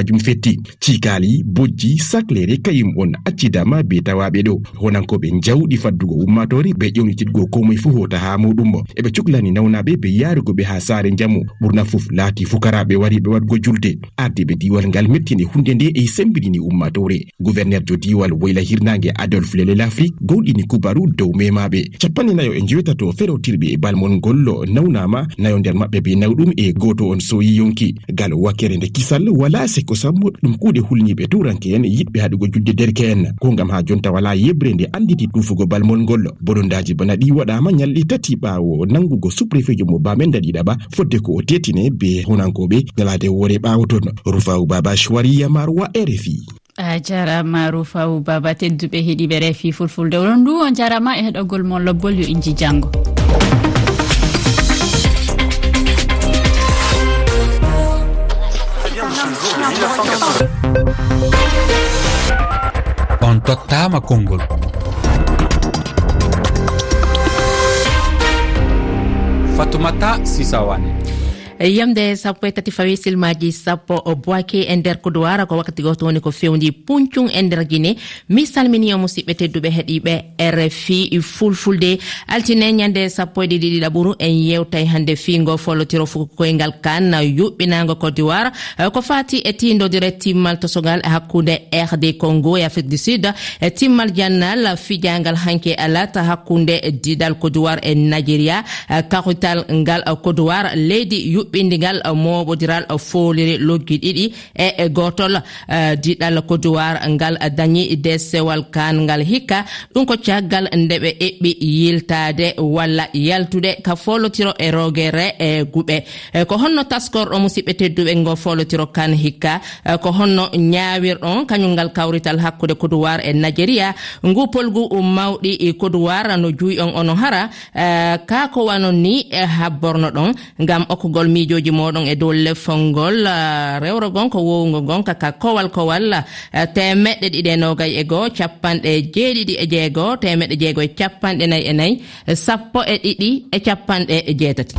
majum fetti. Cikali bojji saklere kayum on accidama be tawaɓe ɗo. Honankoɓe jawɗi faddugo ummatore be ƴewnititgo komoye fu hota ha muɗum. Eɓe cuklani nawnaɓe be yarugoɓe ha saare jamu ɓurna fof laati fukaraɓe wariɓe waɗgo julde. Ardiɓe diwal ngal mettini hunde nde e sembidini ummatore. Gouverneur jo diwal woyla hirnage adolphe lele l'afrique gowɗini kubaru dow memaɓe. Capanɗe nayo e jewetato ferotirɓe e balmol gollo nawnama. Nayo nder maɓɓe be nawɗum e goto on soyi yonki. Gal wakkere nde kisal wala sek ko sammo ɗum kuuɗe hulniɓe turanke'en yiɗɓe haɗugo julde derke'en. Ko ngam ha jonta wala yebre nde anditi tufugo balmol ngol. Bolondaji bana ɗi waɗama ñalɗi tati ɓawo nangugo suprefejo mo bamen daɗiɗaɓa fodde ko o tetine be hunankoɓe ñalade woore ɓawo ton rufawu baba chwariya marowa rfi a jarama rufaw baba tedduɓe heeɗiɓe refi fulfulde oɗon ndu on jarama e heɗogol mon lobbol yo inji janggo on tottama konngol. Fatoumata sisawane yamde sappo e tati fawi silmaji sappo boake e nder kodowara ko wakkati goto woni ko fewdi puncum e nder guine mi salmini o musidɓe tedduɓe heeɗiɓe rfi fulfulde. Altine ñande sappo e ɗiɗi ɗiɗaɓuru en yewtay hande fiingo follotiro fukoygal kan yuɓɓinago cote d'ivoire. Eh, ko fati e tindodire timmal tosogal e hakkude rd congo e afrique du sud. Eh, timmal jannal fijangal hanke alata hakkude diɗal cote d'ivoire e nigéria eh, kakutal ngal cote d'ivoire leydi yuɓ yuɓɓindigal moɓodiral foliri loggi ɗiɗi e, e gotol e, diɗal kodowar ngal dañi de sewal kan ngal hikka. Ɗum ko caggal nde ɓe eɓɓi yiltade walla yaltude ka folotiro e rogere e guɓe. E, ko honno taskorɗo musidɓe tedduɓe ngo folotiro kan hikka. Ko honno ñawirɗon kañum ngal kawrital hakkude kodowar e nigéria ngu polgu mawɗi kodowar no juuy on ono hara. Ka ko wanon ni habborno ɗon ngam okkugol mi miijoji moɗon e dow leffol ngol rewro gon ko wowugo gon kaka kowal kowal temeɗɗe ɗiɗi e nogay e goo capanɗe jeeɗiɗi e jeegoo temeɗɗe jeego e capanɗe nayi e nayi sappo e ɗiɗi e capanɗe jeetati.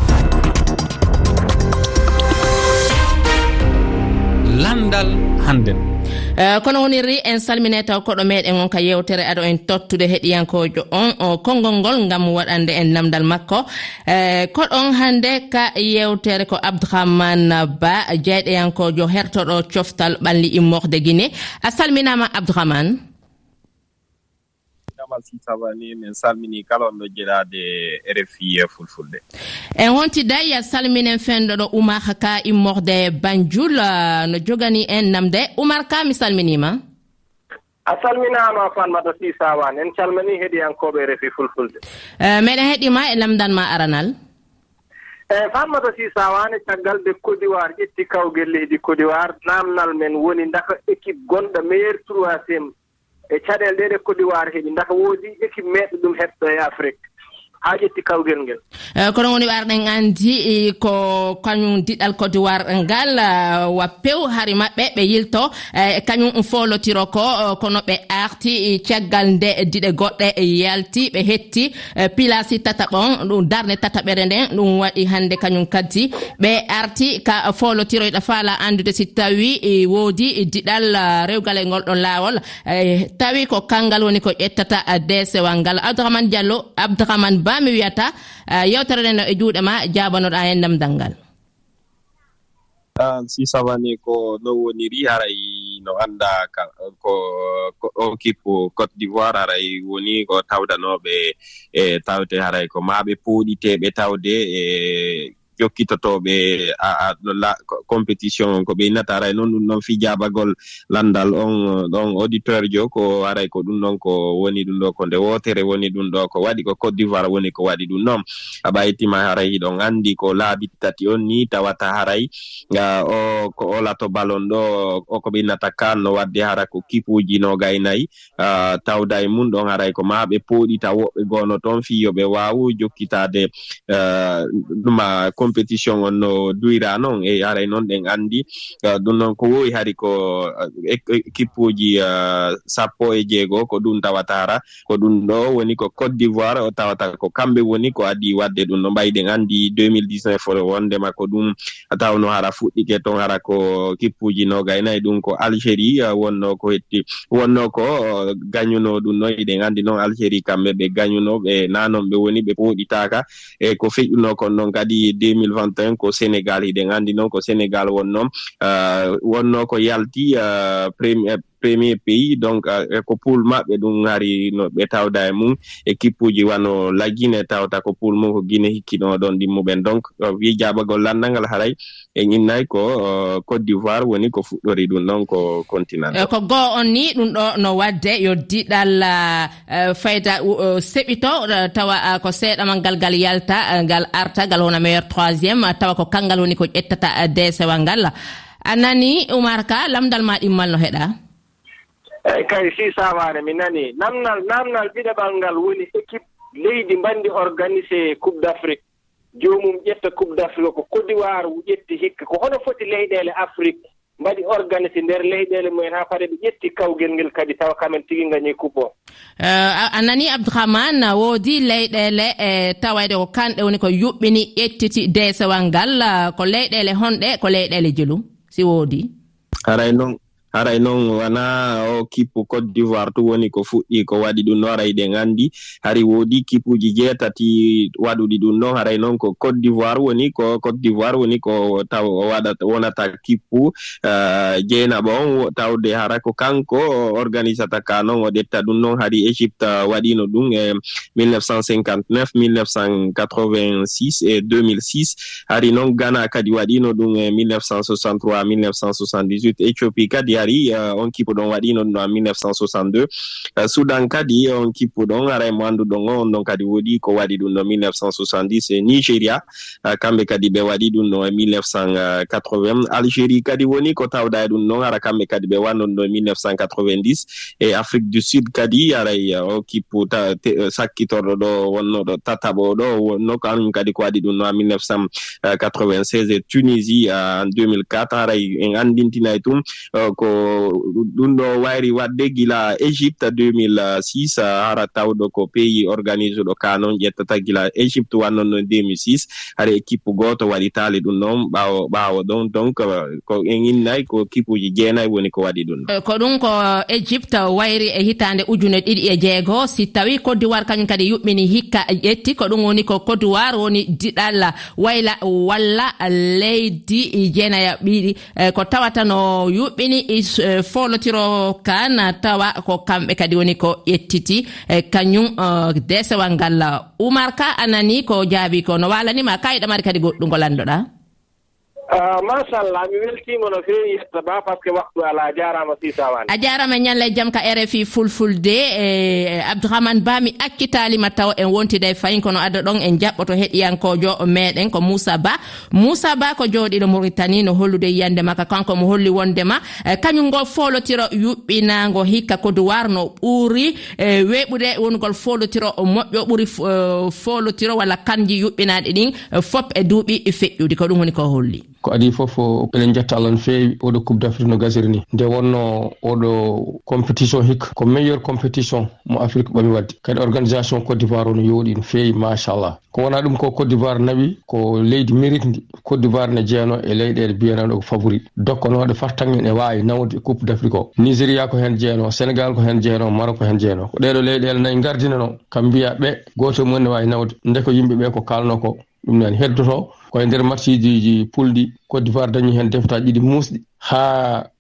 landal hannden. Eh, kono woniri en salmine taw koɗo meɗen on ka yewtere aɗo en tottude heɗiyankojo on konngol ngol gam waɗande en namdal makko. Eh, Koɗon hannde ka yewtere ko abdourahmane ba jeyɗeyankojo hertoɗo coftal ɓalli immorde guine a salminama abdourahmane si sabani min salmini kala onɗo jeɗade rfi e fulfulde. En wonti hontiday salminen fenɗo ɗo oumar ka immorde banjul. Euh, no jogani en namde. Oumar ka mi salminima. A salminama fanmata si sawan en calmini heeɗiyankoɓe refi fulfulde. Euh, meɗen heeɗima e lamdanma aranal. Eyi farmata sisawane caggal de côte d'ivoire. Ƴetti kawgel leydi côte d'ivoire. Naamdal men woni daka équipe gonɗo meilleur troisiéme e caɗele ɗe ɗe Côte d'Ivoire heɓi ndaka woodi équipe meɗɗo ɗum heɓde e Afrique. ha ƴetti kawgel ngel. Eh, kono woni warɗen anndi e, ko kañum diɗal kodi warɗal ngal eh, wa pew hari maɓɓe ɓe yilto e kañum folotiro ko kono ɓe arti e, caggal nde diɗe goɗɗe e, yalti ɓe hetti pilasi tataɓon ɗum darde tataɓere nden ɗum waɗi hannde kañum kaddi ɓe arti ka folotiroyɗa faala andude si tawi woodi diɗal rewgal e ngol ɗon laawol tawi ko kangal woni ko ƴettata desewal ngal. Abdourahmane diallo abdourahmane ba ba mi wiyata eh, yewtere nde no e juuɗe ma jabanoɗa hen ndemdal ngal. An sisabani ko no woniri haray no annda ko o kippo cote d'ivoire haray woni ko tawdanoɓe e tawte haray ko maɓe pooɗiteɓe tawde e jokkitotoɓe compétition ko ɓe innata aray e noon ɗum noon fijabagol landal on ɗon auditeur jo ko aray ko ɗum ɗon ko woni ɗum ɗo ko nde wotere woni ɗum ɗo ko waɗi ko côte d'ivoire woni ko waɗi ɗum noon. A ɓaytima haray hiɗon andi ko laabi tati on ni tawata haray o ko olato balon ɗo o ko ɓe innata kan no wadde hara ko kipuji no e tawda e mum ɗon haray ko maɓe pooɗita woɓɓe gono toon fiyoɓe wawu jokkitade ɗuma compétition on no duyra noon e aray noon ɗen anndi. Ah, ɗum noon ko wowi hari ko eh, e-, équipe uji ah, sappo e jeego ko ɗum tawatara ko ɗum ɗo woni ko côte d'ivoire o tawata ko kamɓe woni ko adi wadde ɗum ɗo mbayɗen anndi 2019 wondema ko ɗum tawno hara fuɗɗike ton hara ko kippuji nogaynayi ɗum ko algérie ah, wonno ko hetti wonno ko gañuno ɗum noon eɗen anndi noon algérie kamɓe ɓe gañuno ɓe nanon ɓe woni ɓe pooɗitaka e ko feƴƴuno kon noon kadi 2021 ko sénégal hiɗen anndi noon ko sénégal wonnoon euh, wonno ko yalti euh, premier premier pays donc euh, e ko poul maɓɓe ɗum hari no ɓe tawda e mum e équipe uji wano la guine tawta ko poul mum ko guine hikkino ɗon ɗimmuɓen. Donc euh, wi jabagol landal ngal haray en innayi ko euh, côte d'ivoire woni ko fuɗɗori ɗum ɗon ko continent. E ko goo on ni ɗum ɗo no wadde yo diɗal fayda seɓito tawa ko seeɗamal ngal ngal yalta ngal arta ngal wona meilleur troisiéme tawa ko kangal woni ko ƴettata desewal ngal. A nani oumar ka lamdal ma ɗimmal no heɗa? eeyi kay si sawaare mi nani namnal namdal biɗaɓal ngal woni équipe leydi mbanndi organisé coupe d' afrique joomum ƴetta coupe d' afrique ko kodiwar ƴetti hikka ko hono foti leyɗeele afrique mbaɗi organisé nder leyɗeele mumen haa pare ɓe ƴetti kawgel ngel kadi tawa kamen tigi gañi coupe o. Eh, a nani abdourahmane woodi leyɗeele e tawayde ko kanɗe woni ko yuɓɓini ƴettiti deesewal ngal eh, ko leyɗeele honɗe ko leyɗeele jelum si woodi. Aray noon haray noon wona o kippu cote d'ivoire tu woni ko fuɗɗi ko waɗi ɗum noon haray ɗen anndi hari woodi kippuji jeetati waɗuɗi ɗum noon haray noon ko cote d'ivoire woni ko cote d'ivoire woni ko taw waɗa wonata kippu eh, jeenaɓa on tawde hara ko kanko organisata ka noon o ɗetta ɗum noon hari égypte waɗino ɗum e 1959 1986 e 2006 hari noon gana kadi waɗino ɗum e 1963 1978 éthiopie kadi ari euh, on kippu ɗon waɗino ɗo en 1962 sudan kadi on kippu ɗon aray e mo annduɗon o on ɗon kadi woɗi ko waɗi ɗum ɗo 1970 e nigéria kamɓe kadi ɓe waɗi ɗum ɗo e 1980 algérie kadi woni ko tawɗa e ɗum ɗon ara kamɓe kadi ɓe wannon ɗo e 1990 e afrique du sud kadi aray e, o kippu euh, sakkitorɗo ɗo wonnoɗo tataɓo ɗo wonno ko anum kadi ko waɗi ɗum ɗo en 1996 e tunisie en 2004 aray e, en anndintina e tum euh, ko ɗum ɗo wayri waɗde gila égypte 2006 hara tawɗo ko pays organise organisuɗo kanon ƴettata gila égypte wannon no 2006 hara équipe goto waɗi taali ɗum noon ɓawo ɓawo ɗon donc ko en innayi ko kipuji jeenayi woni ko waɗi ɗum. Ɗon ko ɗum ko égypte wayri e hitande ujune ɗiɗi e jeego si tawi côte d'ivoire kañum kadi yuɓɓini hikka ƴetti ko ɗum woni ko côte d'ivoire woni diɗal wayla walla leydi jeenaya ɓiɗi eh, ko tawata no yuɓɓini woni eh, folotiro kan tawa ko kamɓe kadi woni ko ƴettiti eh, kañum eh, desewal ngal oumar ka anani ko jaabi ko no walanima. Kayiɗamari kadi goɗɗungol anduɗa Ah, machallah mi weltima no fewi yetta ba par ce que waktu ala a jarama sisawani a jarama ñalla e jaam ka rfi fulfulde e, e abdourahmane ba mi accitalima taw en wontida e fayin kono adda ɗon en jaɓɓoto heɗiyankojo meɗen ko moussa ba. Moussa ba ko jooɗiɗo mauritanie no hollude yiyande makka kanko mo holli wondema. Eh, kañum ngol folotiro yuɓɓinago hikka koduwar no ɓuuri e, weɓude wongol folotiro moƴƴo ɓuuri eh, folotiro walla kanji yuɓɓinaɗe ɗin eh, fop e duuɓi e feƴƴudi ko ɗum woni ko holli. ko adi fof eɗen jetta allah no feewi oɗo coupe d' afrique no gasiri ni. Nde wonno oɗo compétition hikka ko meilleur compétition mo afrique ɓami wadde. Kadi organisation côte d'ivoire o no yooɗi no feewi machallah. Ko wona ɗum ko côte d'ivoire nawi ko leydi mérite ndi. Côte d'ivoire ne jeeyano e leyɗele mbiyanaɗo ko favori. Dokkanoɗe fartangen e wawi nawde e coupe d' afrique o. Nigéria ko hen jeeyano sénégal ko hen jeeyano maroc ko hen jeeyano. Ko ɗeɗo leyɗele nayi gardinano kam mbiya ɓe goto e mumen ne wawi nawde. Nde ko yimɓeɓe ko kalno ko ɗum nani heddoto. koye nder matchiji pulɗi côte d'ivoire dañi hen deftaji ɗiɗi musɗi. Ha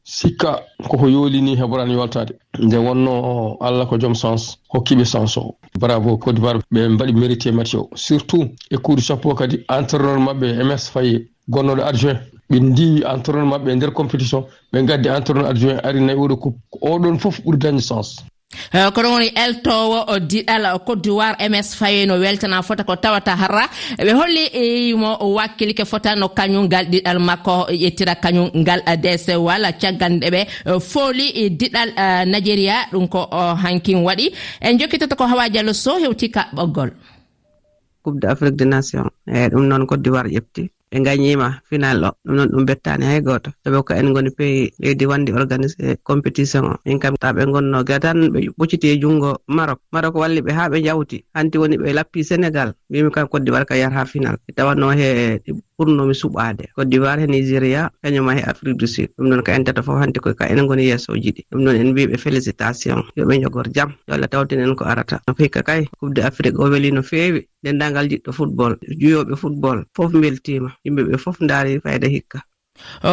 sikka koko yolini heɓorani yoltade nde wonno allah ko joom sens hokkiɓe sens o. Bravo côte d'ivoire ɓe mbaɗi mérité e match o. Surtout e kuuɗi sappo kadi entraîneur mabɓe e ms faye gonnoɗo adjoint. Ɓe ndiwi entraîneur mabɓe e nder compétition ɓe gaddi entraîneur adjoint ari nayi oɗo coupe. Oɗon foof ɓuuri dañde sens. Eh, kono woni eltowo diɗal côte d'ivoire ms fayeno weltana fota ko tawata harra. Ɓe holli eh, mo wakkili fota no kañum ngal ɗiɗal makko e ƴettira kañum ngal eh, dc walla caggal nde ɓe fooli diɗal nigéria ɗum ko hankin waɗi. En jokkitata ko hawa diallo so hewti ka ɓoggol. Coupe d' afrique de nation eyi ɗum noon côte d'ivoire ƴefti. ɓe gañima final o ɗum noon ɗum bettani hay goto saabi ko en goni peyi leydi wandi organisé compétition o. Min kam taɓe gonno ga tan ɓe ɓocciti e junggo marok. Marok walli ɓe ha ɓe jawti hanti woni ɓe lappi sénégal. Mbimi kam côte d'ivoire ka yar ha final. Tawanno he ɓurnomi suɓade cote d'ivoire he nigéria kañuma he afrique du sud. Ɗum noon ko entata fof hannde koye ka enen goni yeesoji ɗi. Ɗum noon en mbiɓe félicitation. Yoɓe jogor jaam yo allah tawtin en ko arata. Hikka kay coupe de afrique o weeli no feewi. Dendagal jiɗɗo football juyoɓe football fof beltima yimɓeɓe fof daari fayda hikka.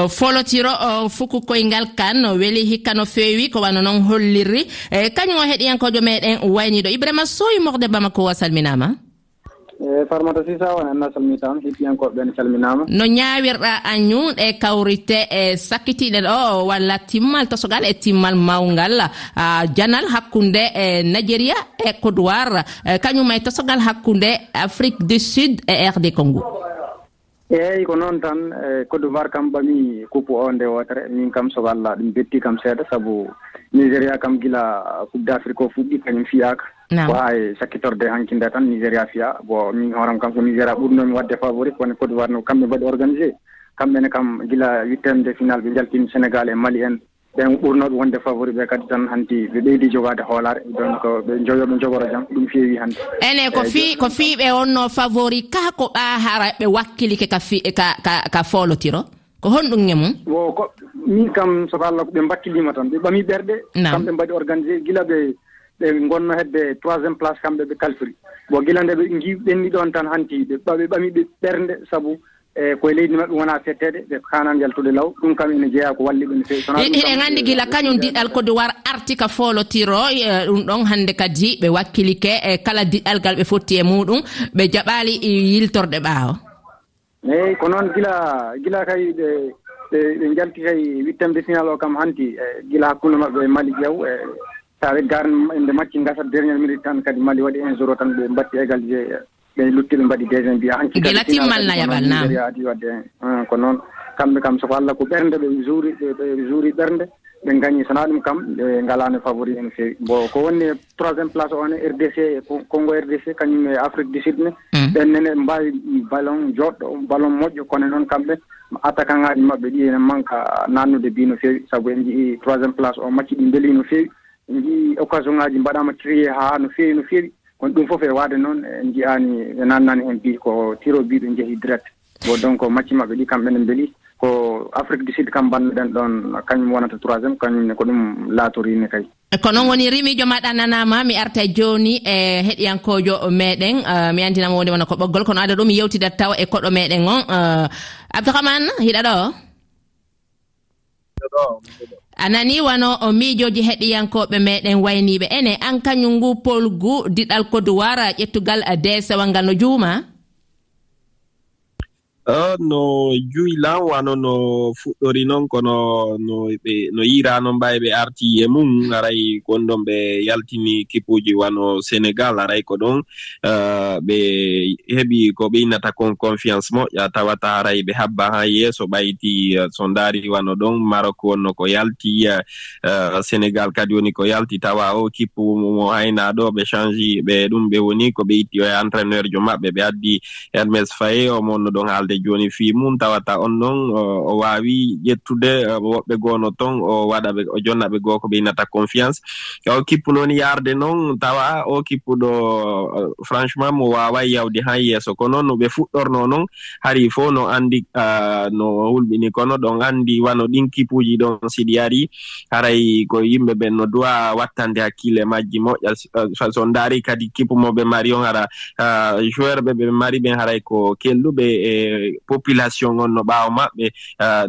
Folotiro fuku koyngal kan weeli hikka no feewi ko wano noon hollirri. E kañum o heɗiyankojo meɗen wayniɗo ibrahima soyi morde bamako wa salminama eyi farmata sisa won anna salmitam hippiyankoɓe ne calminama. No ñawirɗa añum e kawrite e sakkitiɗen ɗo walla timmal tosogal e timmal mawgal. Janal hakkude e nigéria e kodowir kañum e tosogal hakkude afrique du sud e rd congo. Eeyi ko noon tan e, côte d'ivoire kam ɓami coupe o nde wotere. Min kam soko allah ɗum betti kam seeɗa sabu nigéria kam gila coupe d' afrique o fuɗɗi kañum fiyaka wawa e sakkitorde hankinde tan nigéria fiya. Bon min hooram kam ko nigéria ɓurnomi wadde favori kono côte d'ivoire no kamɓe mbaɗi organisé. Kamɓene kam gila huitaine de final ɓe jaltini sénégal e mali en. Ɓen ɓurnoɓe wonde favori ɓe kadi tan hanti ɓe ɓeydi jogade hoolare donc ɓe joyoɓe jogoro jam ɗum feewi hannde. Ene ko fi ko fiiɓe wonno favori ka ko ɓa hara ɓe wakkilike ka fi ka ka ka folotiro ko honɗum e mum? O ko min kam soko allah ko ɓe mbakkilima tan ɓe ɓami ɓerɗe. Kamɓe mbaɗi organisé gila ɓe ɓe gonno hedde troisiéme place kamɓe ɓe kalfiri. Bon gila nde ɓe gi ɓenni ɗon tan hanti ɓe ɓe ɓami ɓe ɓernde saabu e koye leydi maɓɓe wona fettede ɓe kanan yaltude law. Ɗum kam ene jeeya ko walli ɓene fewi eɗen anndi gila kañum diɗal côte d'ivoire arti ka folotiro e, ɗum ɗon hannde kadi ɓe wakkilike e kala diɗal ngal ɓe fotti e muɗum ɓe jaɓali e, yiltorde ɓaawo. Eyyi ko noon gila gila kay ɓe ɓe jalti kay huittemde final o kam hanti e gila hakkunde maɓɓe e mali ƴew e tawi garno inde macci gasa derniére minute tan kadi mali waɗi un zéro tan ɓe mbatti égalisé ɓe lutti ɓe mbaɗi deuxiéme mbiya hanki timmal layabal nam adi wadde ko noon. Kamɓe kam soko allah ko ɓernde ɓe juuri ɓe juuri ɓernde ɓe gañi. Sona ɗum kam ɓe ngalano favori en fewi. Bon ko wonni troisiéme place one rdc e congo rdc kañum e afrique du sud ne. Ɓen nene ɓe mbawi ballon joɗɗo ballon moƴƴo kono noon kamɓe attaquant ngaji mabɓe ɗi ene manque nannude bi no feewi saabu en jii troisiéme place o macci ɗi beeli no feewi jii occasion ngaji mbaɗama trié ha no fewi no fewi kono ɗum foof e waade noon e e en jiyani ɓe nannani hen mbi ko tiro biɗo jeehi direct. Bo donc macci maɓɓe ɗi kamɓe ne beeli ko afrique du sud kam bannoɗen ɗon kañum wonata troisiéme kañumne ko ɗum laatorine kay. Ko noon woni rimijo maɗa nanama mi arta joni e heɗiyankojo meɗen mi andinama wonde wona ko ɓoggol. Kono aɗa ɗo mi yewtidat taw e koɗo meɗen on. Abdourahmane hiɗa ɗo? a nani wano o miijoji heɗiyankoɓe meɗen wayniɓe ene an kañum ngu polgu diɗal koduwara ƴettugal desewal ngal no juuma. no juylan wano no fuɗɗori noon kono no ɓe no yirano mbawi ɓe arti e mum aray gonɗon ɓe yaltini kipuji wano sénégal aray ko ɗon uh, ɓe heɓi ko ɓe innata kon confiance moƴƴa tawata aray ɓe habba ha yeeso ɓayti uh, so daari wano ɗon. Marok wonno ko yalti uh, sénégal kadi woni ko yalti. Tawa o kippu mo hayna ɗo ɓe changi ɓe ɗum ɓe woni ko ɓe itti o e entraîneur jo maɓɓe. Ɓe addi hermes faye o mo ɗon haalde joni fi mum tawata on noon o wawi ƴettude woɓɓe gono ton o waɗa ɓe o jonna ɓe goo ko ɓe yinata confiance. O kippu noon yarde noon tawa o kippuɗo franchement mo wawai yawde han yeeso ko noon no ɓe fuɗɗorno noon hari fo no andi no hulɓini kono ɗon andi wano ɗin kipuji ɗon siɗi yari. Haray ko yimɓe ɓen no duwa wattande hakkille majji moƴƴa so daari kadi kipumoɓe mari on hara joueur ɓe ɓe mari ɓen haray ko kelluɓe e population on no ɓaawo maɓɓe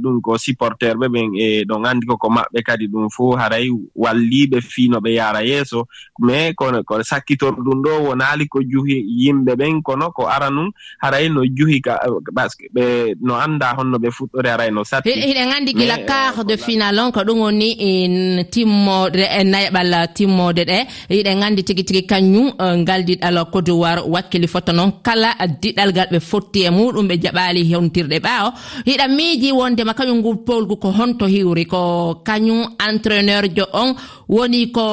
ɗum ko supporteur ɓe ɓen e ɗon anndi koko maɓɓe kadi ɗum fof haray walliiɓe fii no ɓe yaara yeeso. Mais kono ko sakkitor ɗum ɗo wonaali ko juhi yimɓe ɓen kono ko ara nun haray no juhi ka parceque ɓe no annda honno ɓe fuɗɗore haray no satti. Hiɗen anndi gila quart euh, de final on ko ɗum woni timmoɗe e nayɓal timmode ɗe. Hiɗen anndi tigi tigi kañum ngal diɗal d'ivoire wakkili fotta noon kala diɗal ngal ɓe fotti e muɗum ɓe jaɓa baali hontirɗe ɓaawo hiɗa miiji wondema kañum ngu polgu ko honto hiwri ko kañum entraîneur jo on woni ko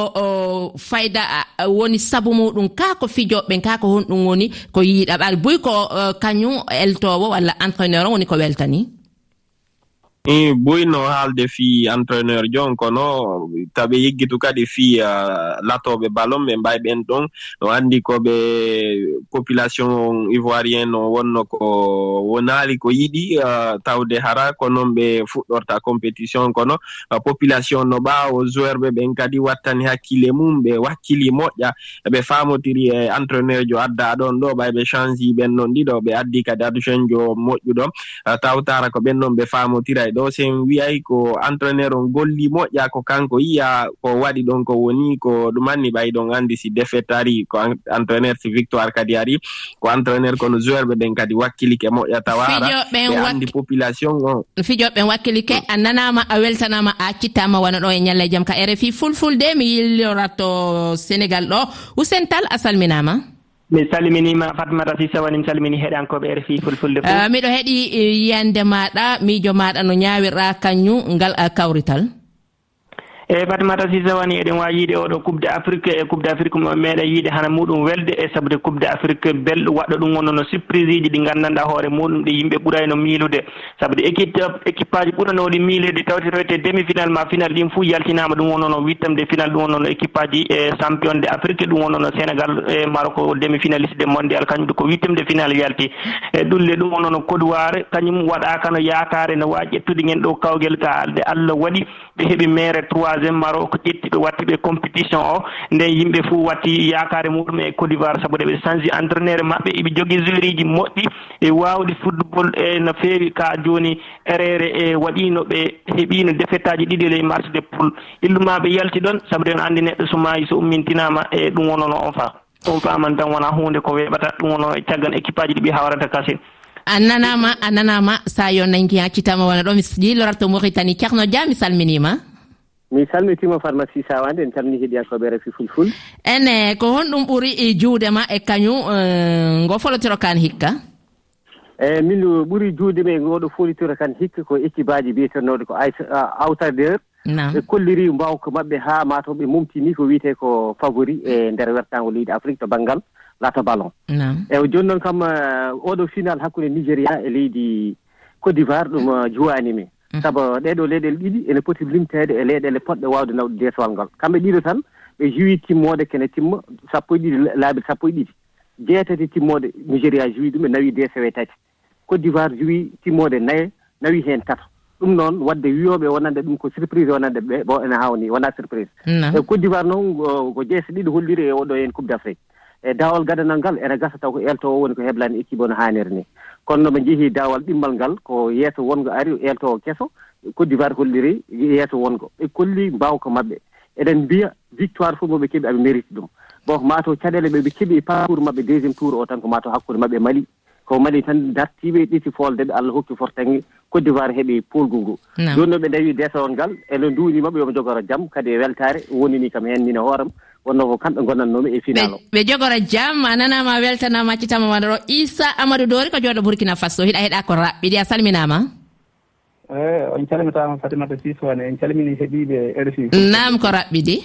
fayda woni sabu muɗum ka ko fijoɓe ka ko honɗum woni ko yiiɗa ɓaali boyi ko kañum eltowo walla entraîneur on woni ko weltani. i boyno haalde fi entraîneur jon kono taɓe yeggitu kadi fi uh, latoɓe ballon ɓe mbawi ɓen ɗon. No andi koɓe population ivoirien no wonno ko wonaali ko yiɗi uh, tawde hara ko noon ɓe fuɗɗorta compétition kono. Uh, population no ɓaawo joueur ɓe ɓen kadi wattani hakkille mum ɓe wakkili moƴƴa ɓe famotiri e entraîneur jo adda ɗon ɗo ɓay ɓe change ɓen noon ɗiɗo ɓe addi kadi adjoint jo moƴƴuɗo uh, tawtara ko ɓen noon ɓe famotira e ɗo sen wiyay ko entraineur on golli moƴƴa ko kanko yiya ko waɗi ɗon ko woni ko ɗumanni ɓay ɗon anndi si défaite ari ko entraineur si victoire kadi ari ko entraineur kono joueur ɓe ɓen kadi wakkilike moƴƴa wara ɓe anndi population on fijoɓe wakkilike a nanama a weltanama a accittama wona ɗo e ñalle e jaam ka rfi fulfulde mi yillorat sénégal ɗo. Usen tal a salminama. mi salminima fatimata sisawani mi salmini heɗankoɓe e rfi fulfulde fof ah, miɗo heeɗi eh, yiyande maɗa miijo maɗa no ñawirɗa kañum ngal ah, kawrital. eyyi Fatimata Sise wani eɗen wawi yiide oɗo coupe :fra d' afrique e coupe d' afrique :fra meeɗa yiide hana muɗum welde e sabude coupe :fra d' afrique belɗo waɗa ɗum wonnono surprise :fra ɗi gandanɗa hoore muɗum ɗi yimɓe ɓurayno miilude. Sabude équipe équipe aji ɓuranoɗi miilede tawtirete demi final ma final ɗin fo yaltinama ɗum wonnono huitame final ɗum wonnono équipe aji e champion de afrique ɗum wonnono Sénégal e Maroc demi finaliste de mondial :fra kañum ko huitame final yalti. E ɗulle ɗum wonnono Côte kañum waɗaka no yakare no wawi ƴettude gen ɗo kawguel ka alde Allah waɗi. ɓe heeɓi maire troisiéme maro ko ƴetti ɓe watti ɓe compétition o. Nden yimɓe fo watti yakare muɗum e Côte d'Ivoire saabu ɗeɓe changi entraîneur e maɓɓe. Eɓe jogui joueur uji moƴƴi e wawde football e no fewi ka joni erere e waɗino ɓe heeɓino défaite aji ɗiɗi ley marché de poule illumaɓe yalti ɗon sabu ɗen andi neɗɗo so maayi so ummintinama e ɗum wonono on fa on faman tan wona hunde ko weɓata ɗum wono e caggal équipe aji ɗiɓi hawrata kasin a nanama a nanama sa yo nanki ha citama wona ɗo mi jillorata to mouritani ceerno dia mi salminima. Mi salmitima pharmacie sawande en calmini heɗiyankoɓe refi fulful. Ene ko honɗum ɓuuri e, juudema e kañum e, ngo folotiro kan hikka? Eyi min ɓuuri juudema e ngoɗo folitiro kan hikka ko équipe aji biyetennoɗo ko awtardeur ɓe kolliri mbawko maɓɓe ha mataw ɓe mumtini ko wiyete ko favori e nder wertago leydi afrique to banggal laata ballon. Eyi jooni noon kam eh, oɗo final hakkunde nigéria e leydi côte d'ivoire ɗum eh, juwanimi mm. saabu eh, ɗeɗo leyɗele ɗiɗi ene poti limtede e leyɗele poɗɗe wawde nawde deesowal ngal. Kamɓe ɗiɗo tan ɓe juwi timmode kene timma sappo e ɗiɗi laabi sappo e ɗiɗi. Jeetati timmode nigéria juwi ɗum ɓe nawi deesewe tati. Côte d'ivoire juwi timmode naye nawi heen tato ɗum noon wadde wiyoɓe wonande ɗum ko surprise wonande ɓe bo ene hawni wona surprise. E côte d'ivoire noon ko jeese ɗiɗi holliri e oɗo hen coupe d' afrique e dawal gadanal ngal ene gasa taw ko eltoowo woni ko heblani équipe o no haaniri ni. Kono no ɓe njehii daawal ɗimmal ngal ko yeeso wongo ari eltoowo keso Côte d'Ivoire kolliri yeeso wongo. Ɓe kolli mbawko mabɓe eɗen mbiya victoire fof moɓe keeɓi aɓe mérite ɗum. Bon mataw caɗele ɓe ɓe keɓi e parcours maɓɓe deuxiéme tour o tan ko mataw hakkude mabɓe e mali. Ko mali tan dartiɓe ɗiti folde ɓe allah hokki fortange côte d'ivoire heeɓi polgu ngu. Joni noon ɓe dawi desowol ngal ene eno duunimaɓe yoɓe jogoro jaam kadi e weltare wonini kam hen mina hooram. wonno ko kamɓe gonnannomi e final o. Ɓe jogora jaam a nanama weltanama accitama wandoro issa amadou dori ko joɗo bourkina faso hiɗa heeɗa ko raɓɓiɗi a salminama? Eyi on calmitama fatimata sisone en calmini heeɓiɓe e rfi nam ko raɓɓiɗi?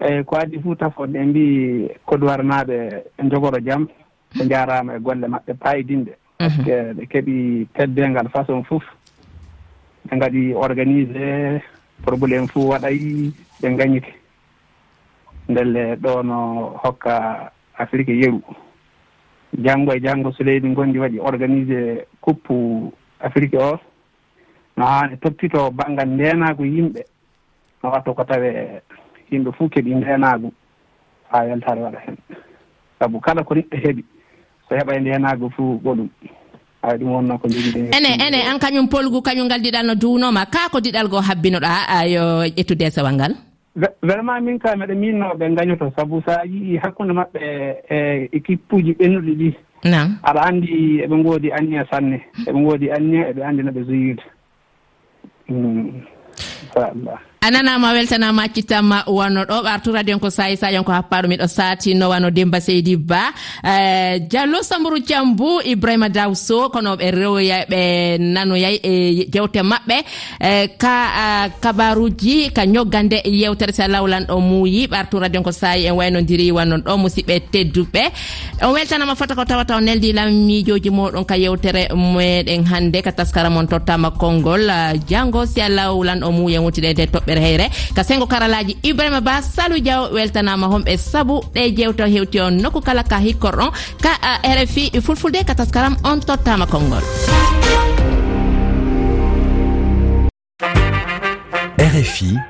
Eyyi ko addi fuu tafon en mbi kodowar naɓe jogoro jaam ɓe jarama e golle maɓɓe payidinde mhm. par ce que ɓe keeɓi teddengal façon fof ɓe gaɗi organisé probléme fuu waɗayi ɓe gañiti. ndelle ɗo no hokka afrique yeru. Janngo e janngo so leydi gondi waɗi organisé coupe afrique o no haani toppito baŋngal ndeenaagu yimɓe. No watta ko tawe yimɓe fof keɓi ndeenaagu haa weltare waɗa heen sabu kala ko neɗɗo heɓi so heɓa e ndeenaagu fof goɗum ay ɗum wonno ko jogide ene ene an kañum polgu kañum ngal diɗal no duunoma kaa ko diɗal goo habbinoɗa yo ƴettude e sewal ngal? vraiment min ka miɗa min gañoto sabu so a yii hakkunde maɓɓe e, e équipe uji ɓennuɗi ɗi. Aɗa anndi eɓe ngoodi anniya sanne eɓe ngoodi anniya eɓe anndi no ɓe joyirta mm. inchallah. a nanama weltanama accittanma wanno ɗo. Ɓartu radio ko sayi sayon ko happaɗo miɗo satino wano demba seydi ba. Eh, Diallo sambourou diambou ibrahima dawso kono ɓe rewoya ɓe nanoyay e jewte maɓɓe. Eh, ka eh, kabaruji ka ñoggande yewtere sa lawlan ɗo muuyi. Ɓartu radio ko sayi en waynodiri wannon ɗo musidɓe tedduɓe. On weltanama fota ko tawata o neldi lammijoji moɗon ka yewtere meɗen hannde ka taskara mon tottama konngol. Janngo si a lawlan ɗo muuyi en wutide nde toɓɓe toɓɓere heyre. Ka sengo karalaji ibrahima ba salou diaw weltanama homɓe saabu ɗe jewta hewti on nokku kala ka hikkorɗon. Ka eh, rfi fulfulde ka taskaram on tottama konngol. Rfi